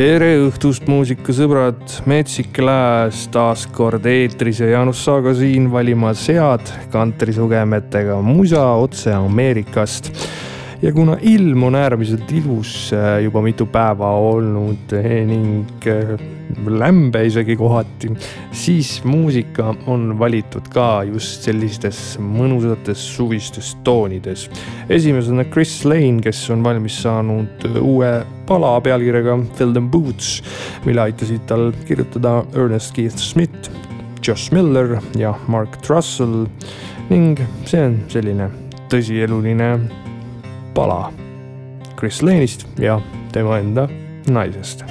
tere õhtust, muusikasõbrad, Metsik Lääs taas kord eetris ja Jaanus Saaga siin valimas head kantrisugemetega musa otse Ameerikast. Ja kuna ilm on äärmiselt ilus äh, juba mitu päeva olnud eh, ning äh, lämbe isegi kohati, siis muusika on valitud ka just sellistes mõnusates suvistes toonides. esimesena Chris Lane, kes on valmis saanud uue pala pealkirjaga Fill them boots, mille aitasid tal kirjutada Ernest Keith Smith, Josh Miller ja Mark Trussell ning see on selline tõsieluline pala Chris Lane'ist ja tema enda naisest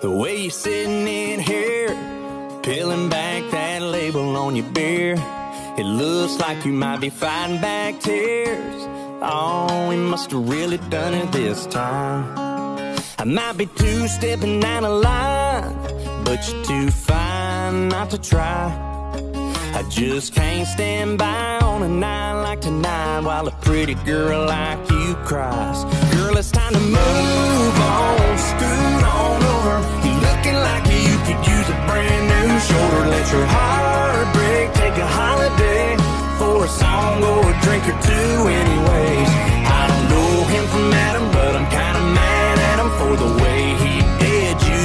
The way you're sitting in here, peeling back that label on your beer. It looks like you might be fighting back tears. Oh, we must have really done it this time. I might be two stepping down a line, but you're too fine not to try. I just can't stand by on a night like tonight while a pretty girl like you cries. Girl, it's time to move on, scoot on over. You looking like you could use a brand new shoulder. Let your heart break, take a holiday for a song or a drink or two, anyways. I don't know him from Adam, but I'm kinda mad at him for the way he did you.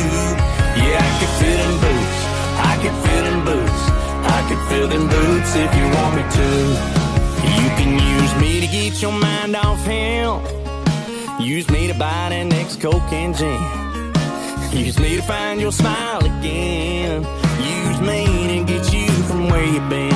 Yeah, I could fit in boots, I could fit in boots. Could fill them boots if you want me to. You can use me to get your mind off him. Use me to buy that next Coke and gin. Use me to find your smile again. Use me to get you from where you've been.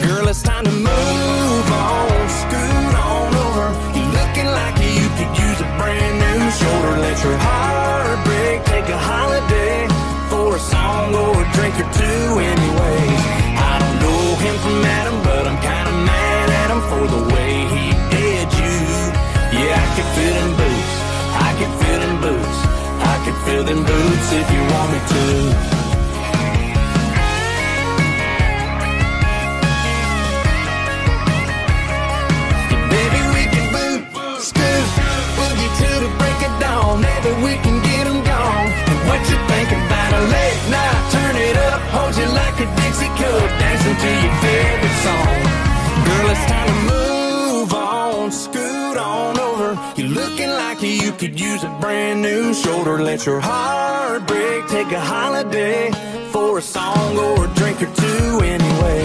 Girl, it's time to move on. Scoot on over. You're looking like you could use a brand new shoulder. Let your heart break. Take a holiday for a song or a drink or two, anyways. Him from Adam, but I'm kinda mad at him for the way could use a brand new shoulder. Let your heart break, take a holiday for a song or a drink or two, anyway.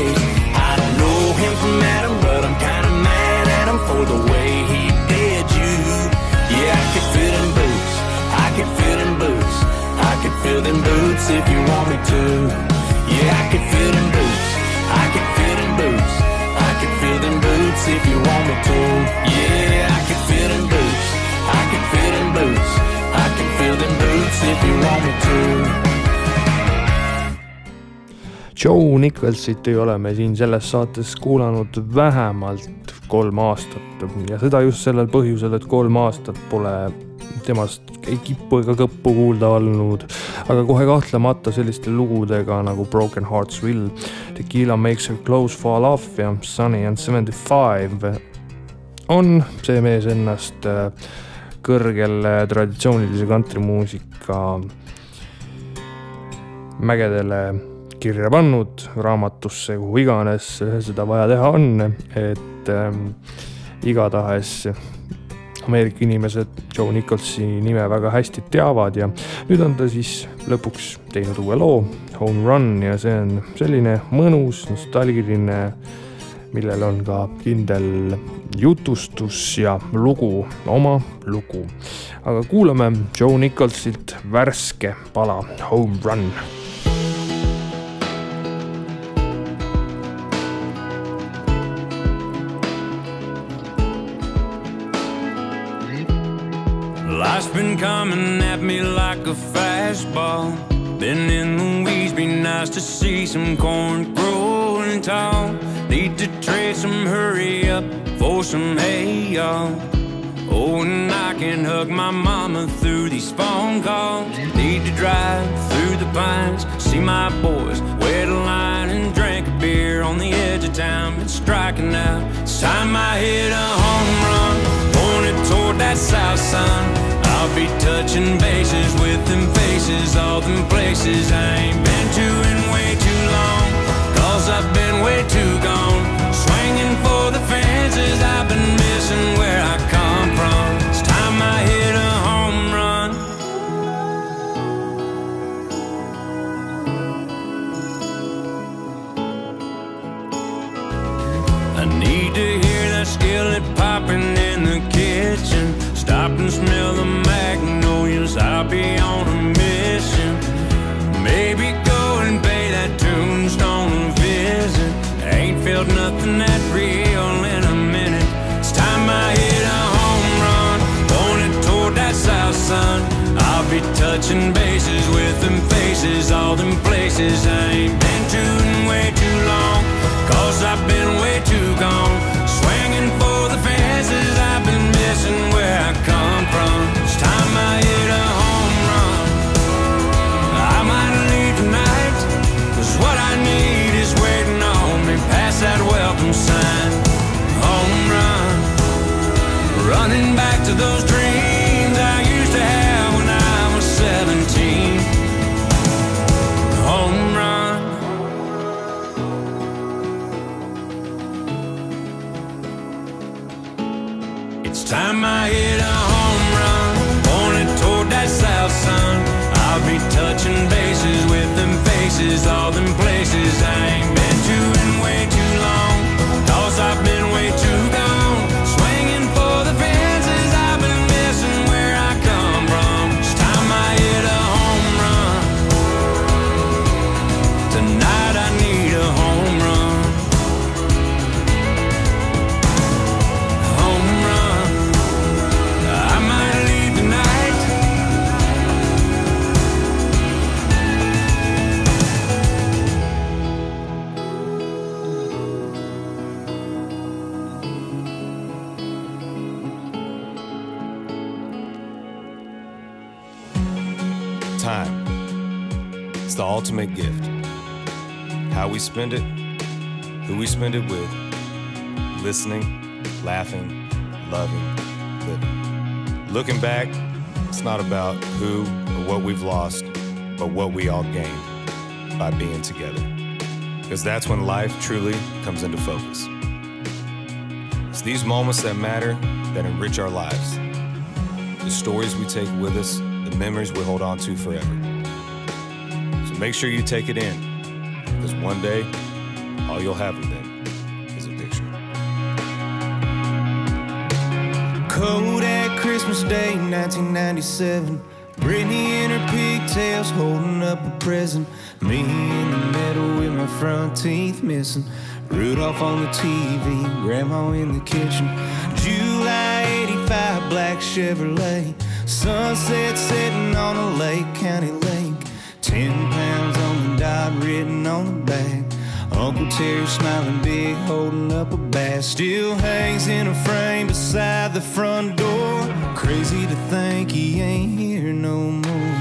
I don't know him from Adam, but I'm kinda mad at him for the way he did you. Yeah, I could fit in boots, I could fit in boots, I could fill them boots if you want me to. Yeah, I could fit in boots, I could fit in boots, I could fill them boots if you want me to. Yeah, if you want me to. Joe Nicholsit ei ole me siin selles saates kuulanud vähemalt kolm aastat ja seda just sellel põhjusel, et kolm aastat pole temast ei kippu ega kõppu kuulda olnud. aga kohe kahtlemata selliste lugudega nagu Broken Hearts Will, Tequila Makes Her Clothes Fall Off ja Sunny and Seventy Five on see mees ennast äh, kõrgel äh, traditsioonilise kantrimuusika mägedele kirja pannud, raamatusse, kuhu iganes seda vaja teha on, et ähm, igatahes Ameerika inimesed Joe Nicholsi nime väga hästi teavad ja nüüd on ta siis lõpuks teinud uue loo, Home Run ja see on selline mõnus, nostalgiline, millel on ka kindel jutustus ja lugu, oma lugu. aga kuulame Joe Nicholsilt värske pala Home Run Life's been coming at me like a fastball. Been in the weeds, be nice to see some corn growing tall. Need to trade some hurry up for some hay, y'all. Oh, and I can hug my mama through these phone calls. Need to drive through the pines, see my boys wait a line and drink a beer on the edge of town. Been striking out. It's time I hit a home run, pointed toward that south sun. I'll be touching bases with them faces, all them places I ain't been to touching bases with them faces, all them places I ain't been to in way too long. Cause I've been way too gone. Swinging for the fences, I've been missing where I come from. It's not about who or what we've lost, but what we all gained by being together. Because that's when life truly comes into focus. It's these moments that matter that enrich our lives. The stories we take with us, the memories we hold on to forever. So make sure you take it in, because one day, all you'll have of them is a picture. Kodak Christmas Day 1997. Brittany in her pigtails holding up a present. Me in the middle with my front teeth missing. Rudolph on the TV, Grandma in the kitchen. July 85, black Chevrolet. Sunset setting on a Lake County lake. Ten pounds on the dot written on the back. Uncle Terry smiling big, holding up a bass. Still hangs in a frame beside the front door. Crazy to think he ain't here no more.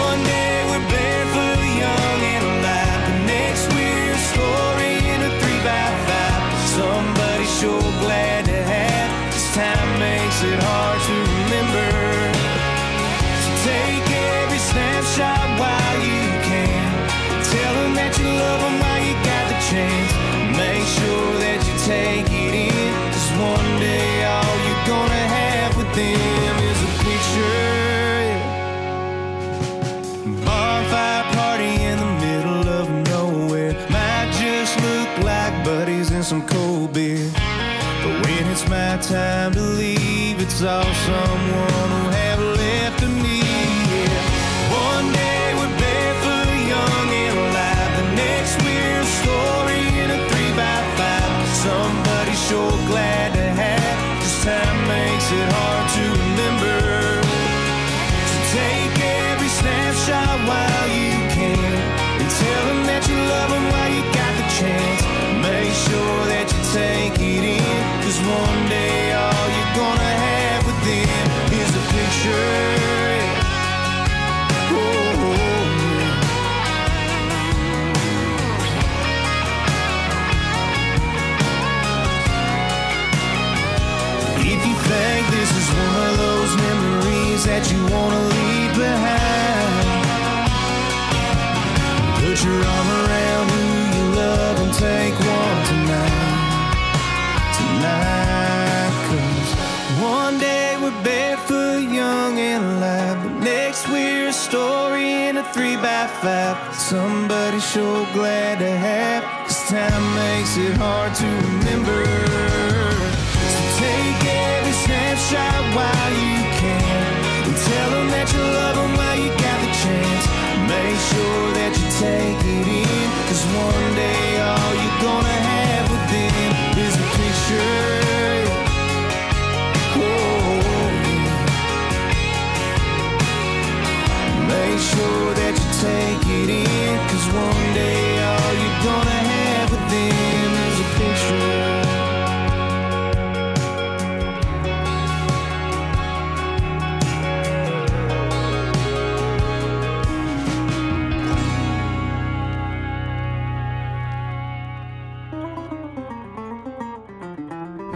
One day we're barefoot, young and alive. The next we're in a three by five. Somebody sure glad to have. This time makes it hard to leave, it's three by five. Somebody sure glad to have. Cause time makes it hard to remember. So take every snapshot while you can. And tell them that you love them while you got the chance. Make sure that you take it in. Cause one day all you're gonna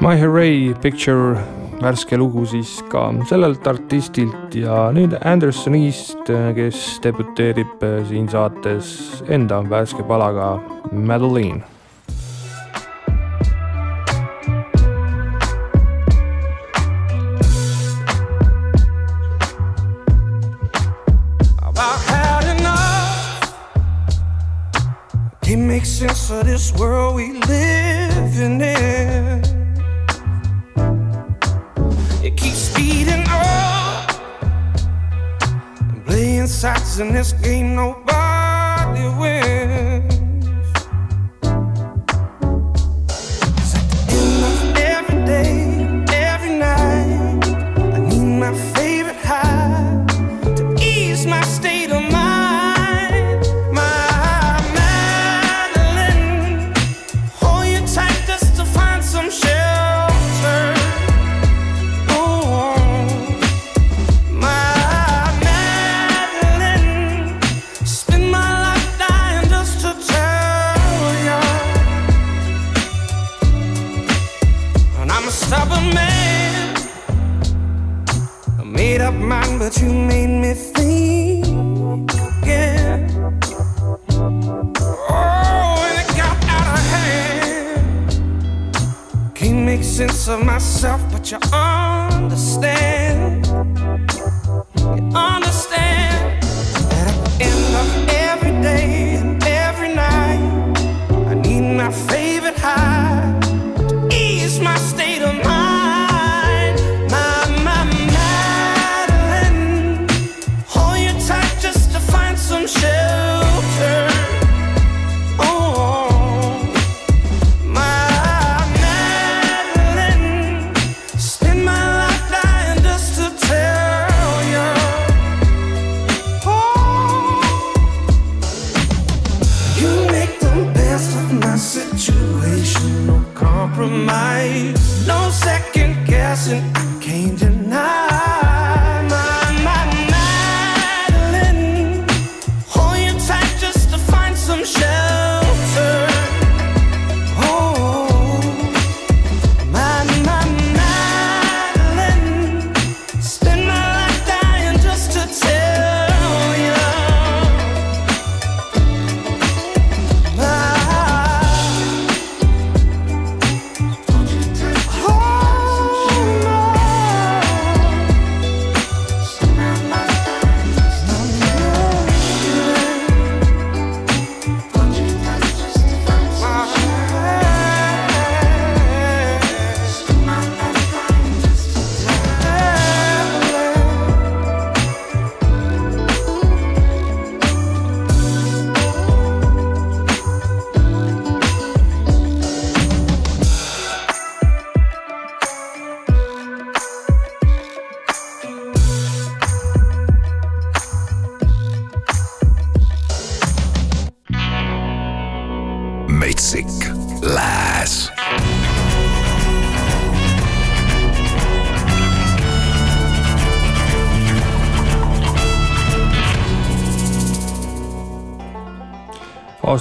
My Hooray Picture, värske lugu siis ka sellelt artistilt ja nüüd Anderson East, äh, kes debuteerib äh, siin saates enda värske palaga Madeline. Make sense of this world we living in. sides in this game, nobody.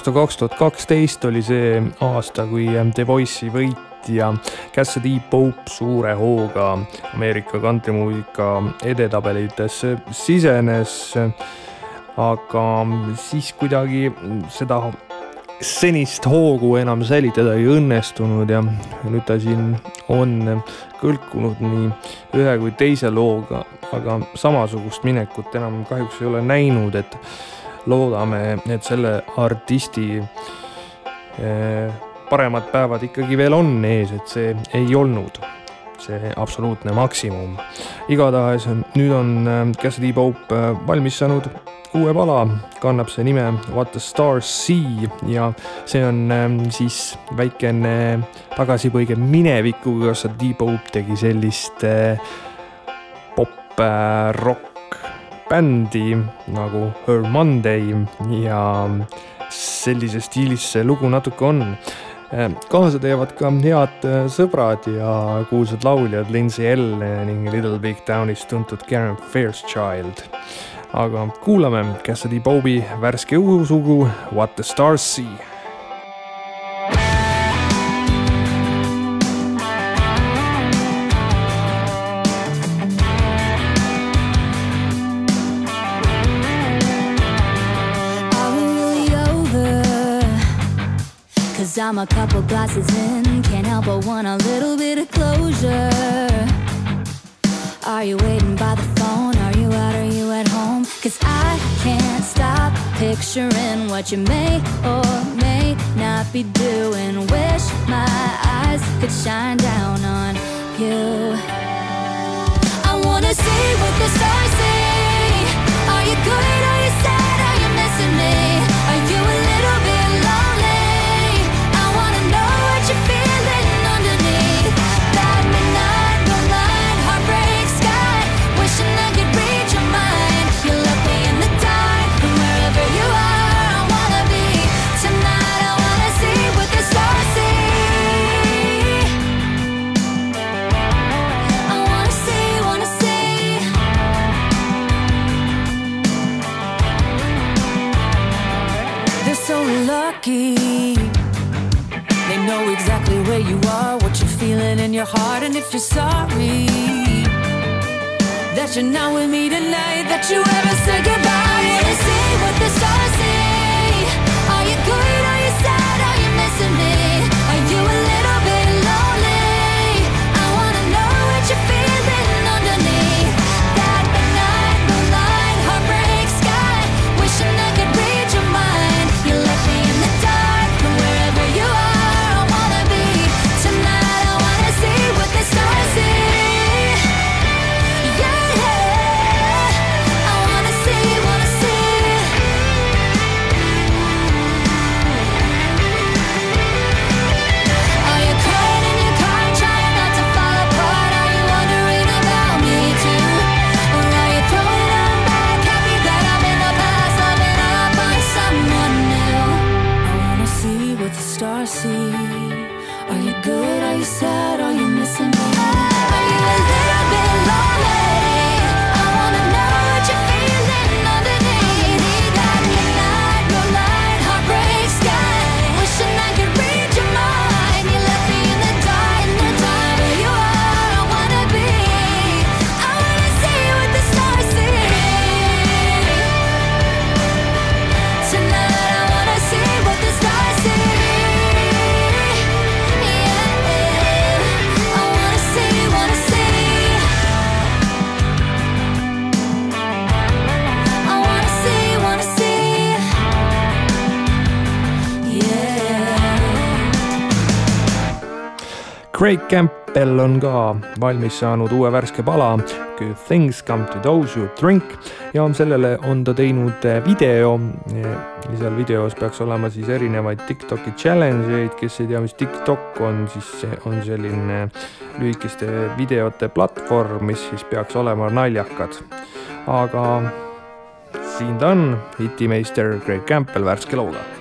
aasta kaks tuhat kaksteist oli see aasta, kui The Voice'i võitja Cassidy Pope suure hooga Ameerika kantrimuusika edetabelitesse sisenes. aga siis kuidagi seda senist hoogu enam säilitada ei õnnestunud ja nüüd ta siin on kõlkunud nii ühe kui teise looga, aga samasugust minekut enam kahjuks ei ole näinud, et loodame, et selle artisti eh, paremad päevad ikkagi veel on ees, et see ei olnud see absoluutne maksimum. igatahes nüüd on eh, Cassidy Pope eh, valmis saanud uue pala, kannab see nime What the stars see ja see on siis väikene tagasipõige minevikku, kus T-Pope tegi sellist pop-rock bändi nagu Her Monday ja sellises stiilis see lugu natuke on äh, kaasa teevad ka head sõbrad ja kuulsad lauljad Lindsay Ell ning Little Big Townist tuntud Karen Fairchild aga kuulame Cassidy Bobi värske õhusugu What the stars see. Cause I'm a couple glasses in, can't help but want a little bit of closure. Are you waiting by the phone? Are you out? Are you at home? Cause I can't stop picturing what you may or may not be doing. Wish my eyes could shine down on you. I wanna see what the stars say. Craig Campbell on ka valmis saanud uue värske pala Good things come to those who drink ja sellele on ta teinud video. ja seal videos peaks olema siis erinevaid Tiktoki challenge eid, kes ei tea, mis TikTok on, siis on selline lühikeste videote platvorm, mis siis peaks olema naljakad. aga siin ta on, hitimeister Craig Campbell värske looga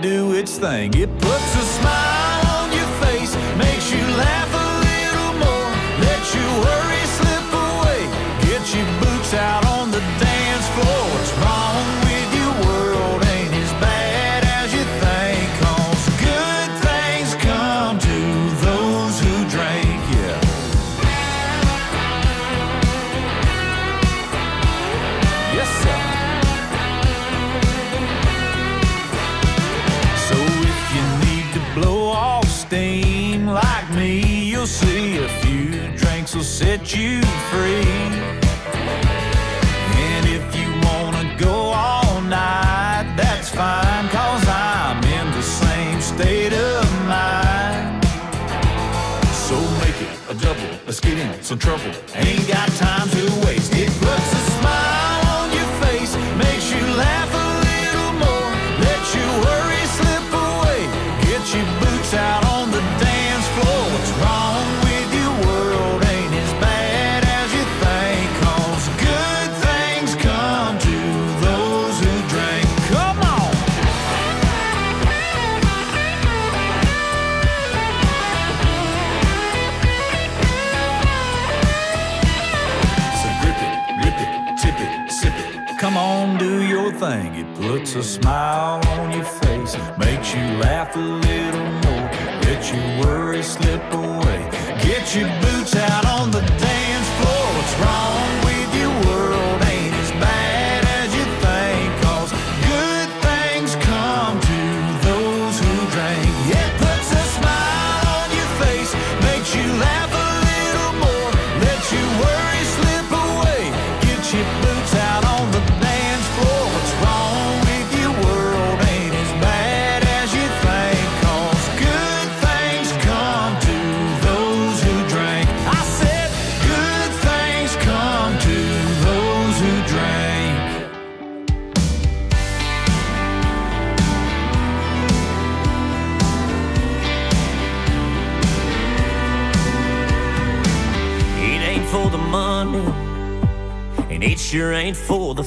do its thing. It puts a smile you free. And if you wanna go all night, that's fine, cause I'm in the same state of mind. So make it a double, let's get in some trouble. Ain't got time to waste. Thing. It puts a smile on your face, makes you laugh a little more, let your worry slip away. Get your boots out on the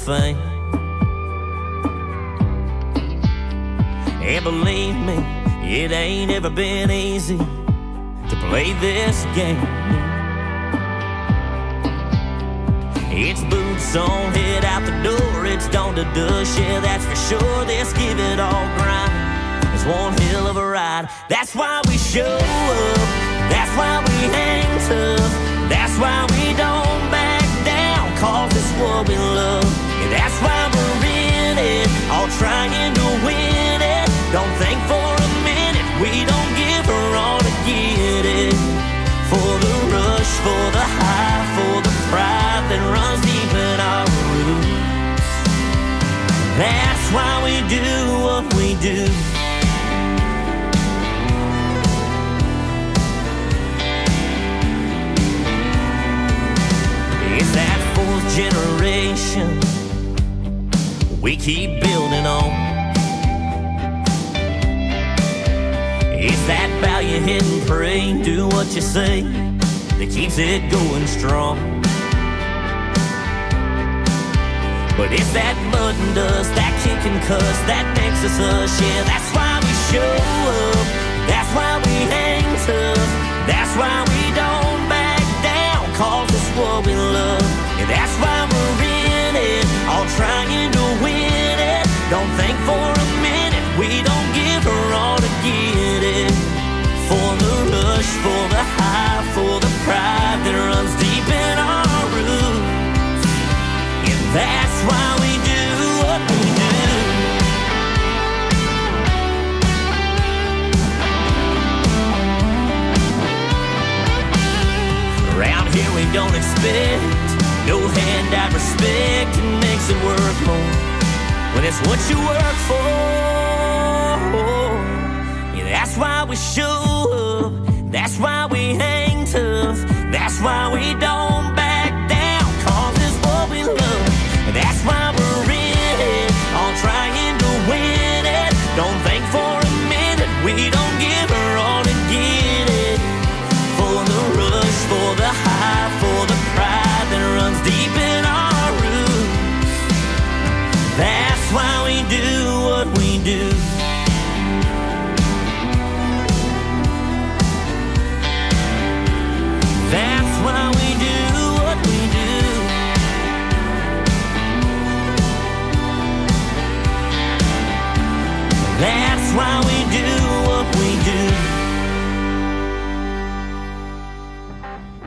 fame. And believe me, it ain't ever been easy to play this game. It's boots on, head out the door, it's dawn to dust, yeah, that's for sure. Let's give it all grind. It's one hell of a ride. That's why we show up. That's why we hang tough. That's why we don't back down. Cause it's what we love. That's why we're in it. All trying to win it. Don't think for a minute. We don't give her all to get it. For the rush, for the high, for the pride that runs deep in our roots. That's why we do what we do. It's that fourth generation we keep building on. It's that bow your head and pray, do what you say, that keeps it going strong. But it's that mud and dust, that kick and cuss, that makes us us, yeah, that's why we show up. That's why we hang tough. That's why we don't back down, cause it's what we love. And that's why it, all trying to win it. Don't think for a minute, we don't give her all to get it. For the rush, for the high, for the pride that runs deep in our roots. And that's why we do what we do. Around here we don't expect no handout respect. It makes it worth more when it's what you work for. Yeah, that's why we show up. That's why we hang tough. That's why we don't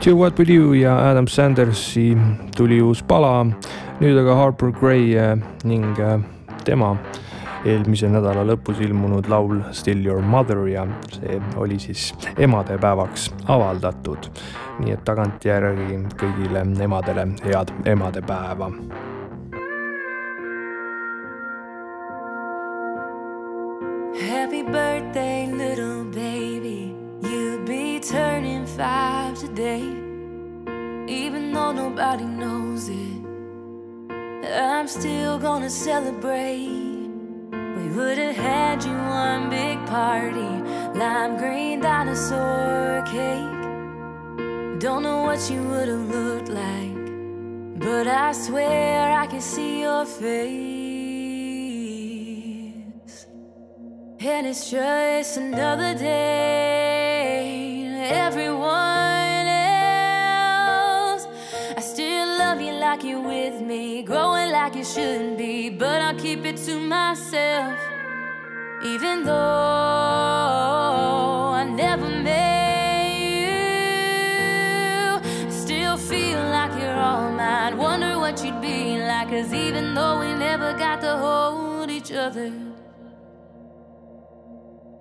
Do What We Do ja Adam Sandersi tuli uus pala, nüüd aga Harper Gray äh, ning äh, tema eelmise nädala lõpus ilmunud laul Still Your Mother ja see oli siis emadepäevaks avaldatud. nii et tagantjärgi kõigile emadele head emadepäeva Happy birthday, little baby. You'll be turning five Even though nobody knows it, I'm still gonna celebrate. We would have had you one big party, lime green dinosaur cake. Don't know what you would have looked like, but I swear I can see your face. And it's just another day. Everyone like you're with me, growing like you shouldn't be, but I'll keep it to myself. Even though I never met you, still feel like you're all mine. Wonder what you'd be like, cause even though we never got to hold each other.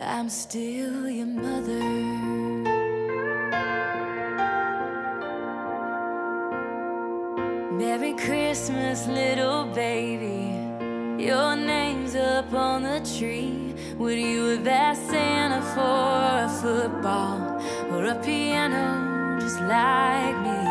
I'm still your mother. Merry Christmas, little baby. Your name's up on the tree. Would you have asked Santa for a football or a piano just like me?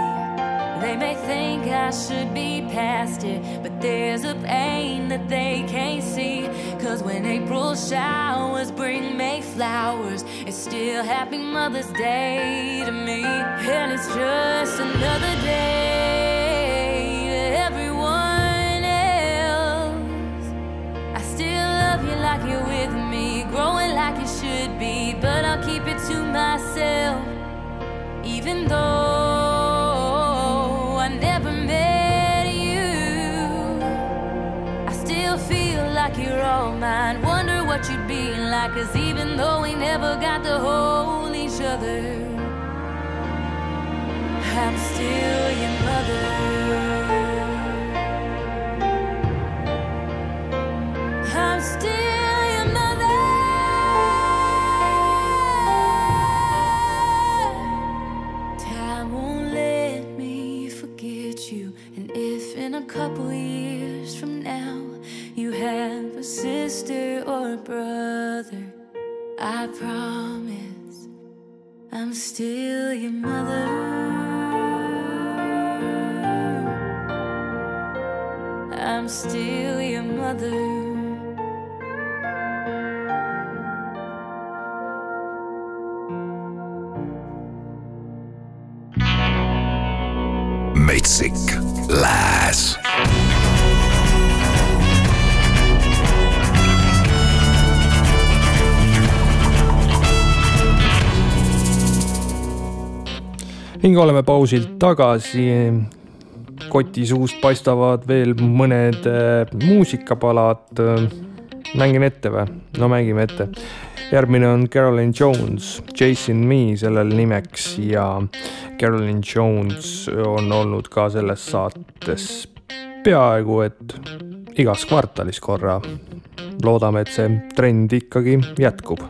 They may think I should be past it, but there's a pain that they can't see. Cause when April showers bring May flowers, it's still Happy Mother's Day to me. And it's just another day be, but I'll keep it to myself. Even though I never met you, I still feel like you're all mine. Wonder what you'd be like, cause even though we never got to hold each other, I'm still your mother. Brother, I promise I'm still your mother. I'm still your mother. metsik Lääs. Ning oleme pausilt tagasi. koti suust paistavad veel mõned äh, muusikapalad. mängin ette või? no mängime ette. järgmine on Carolyn Jones, Chasing Me sellel nimeks ja Carolyn Jones on olnud ka selles saates peaaegu et igas kvartalis korra. loodame, et see trend ikkagi jätkub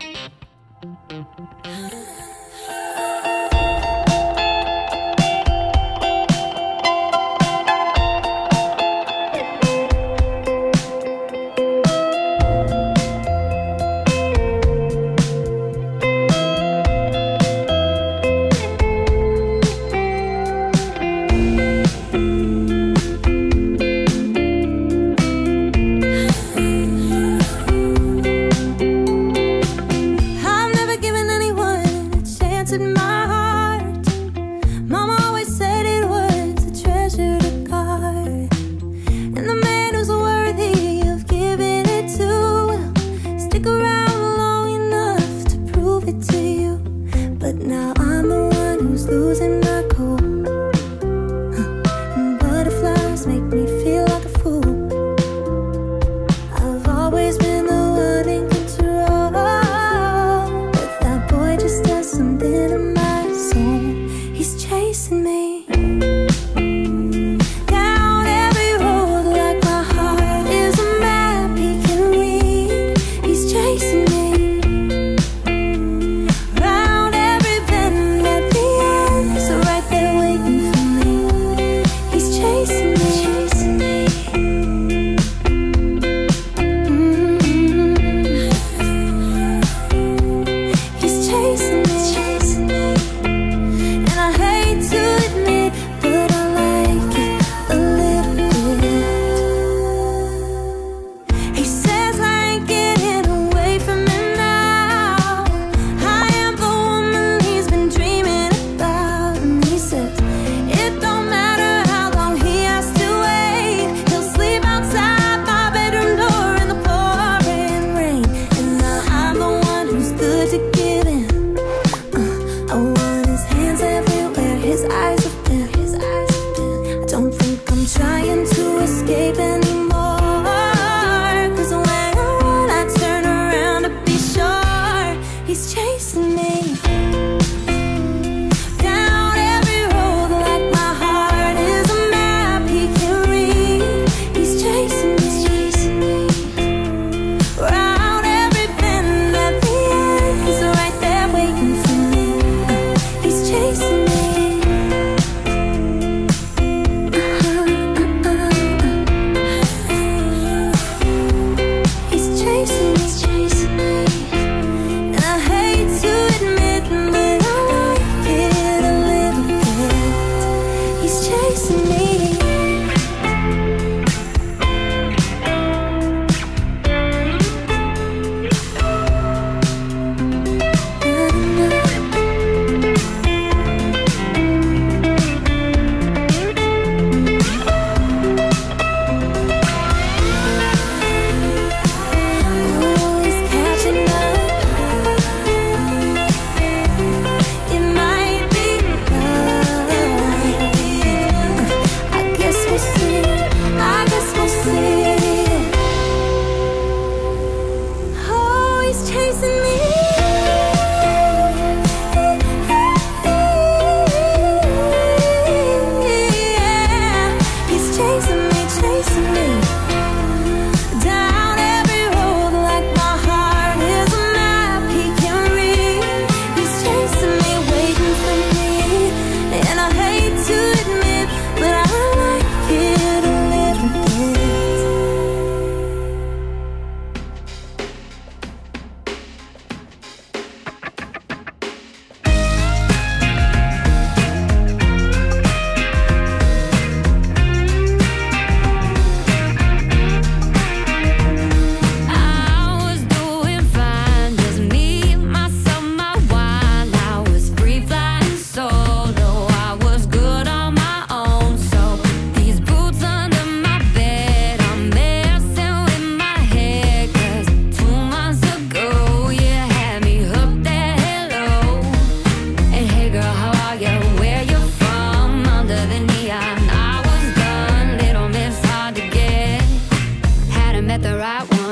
met the right one.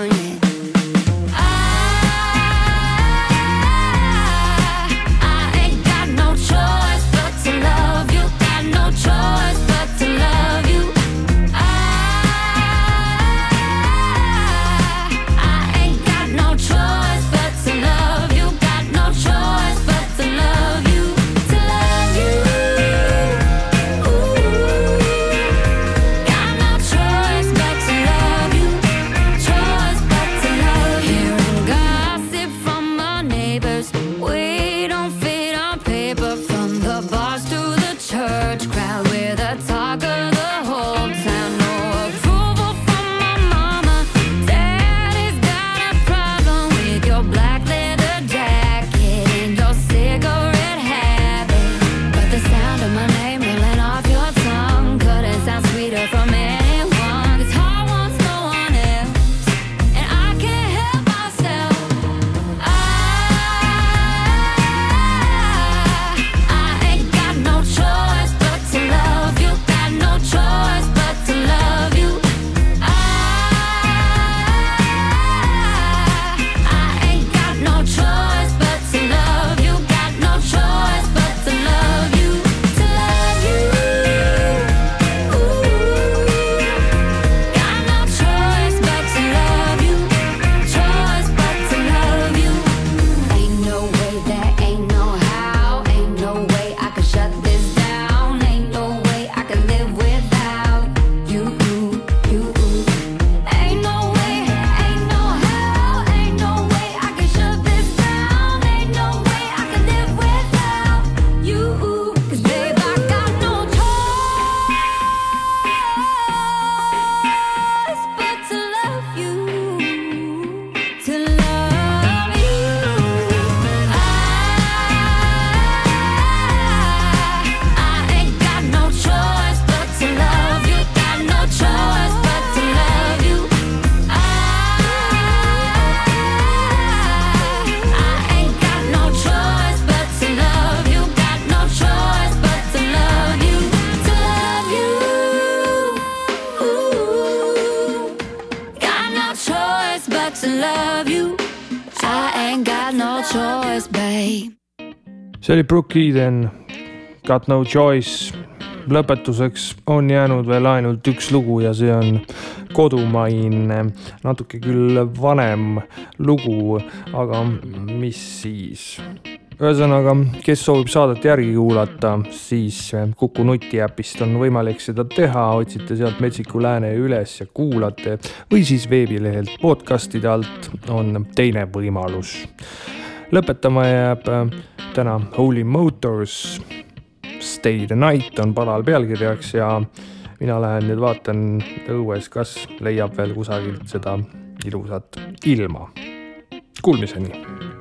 See oli Brooke Eden, Got no choice. lõpetuseks on jäänud veel ainult üks lugu ja see on kodumaine, natuke küll vanem lugu, aga mis siis ühesõnaga, kes soovib saadet järgi kuulata, siis Kuku nutiäpist on võimalik seda teha, otsite sealt Metsiku Lääne üles ja kuulate või siis veebilehelt podcast'ide alt on teine võimalus. Lõpetama jääb täna Holy Motors. Stay the night on padal pealkirjaks ja mina lähen nüüd vaatan õues, kas leiab veel kusagilt seda ilusat ilma. Kuulmiseni